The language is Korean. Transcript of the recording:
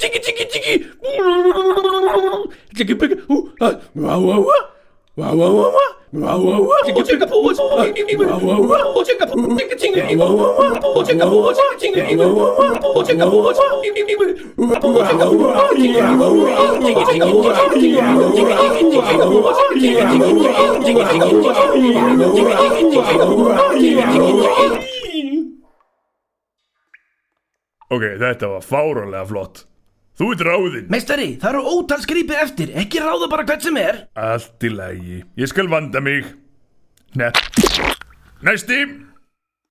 찌기 찌기 찌기 찌기 찌기 와와와 와와와와 와와와 어젠가 보고 와와와 어젠가 보고 와와와 어젠가 보고 어젠가 보고 OK, dette var forunderlig flott. Þú ert ráðinn. Meistari, það eru ótal skrýpið eftir. Ekki ráða bara hvert sem er. Allt í lagi. Ég skal vanda mig. Nei. Næsti.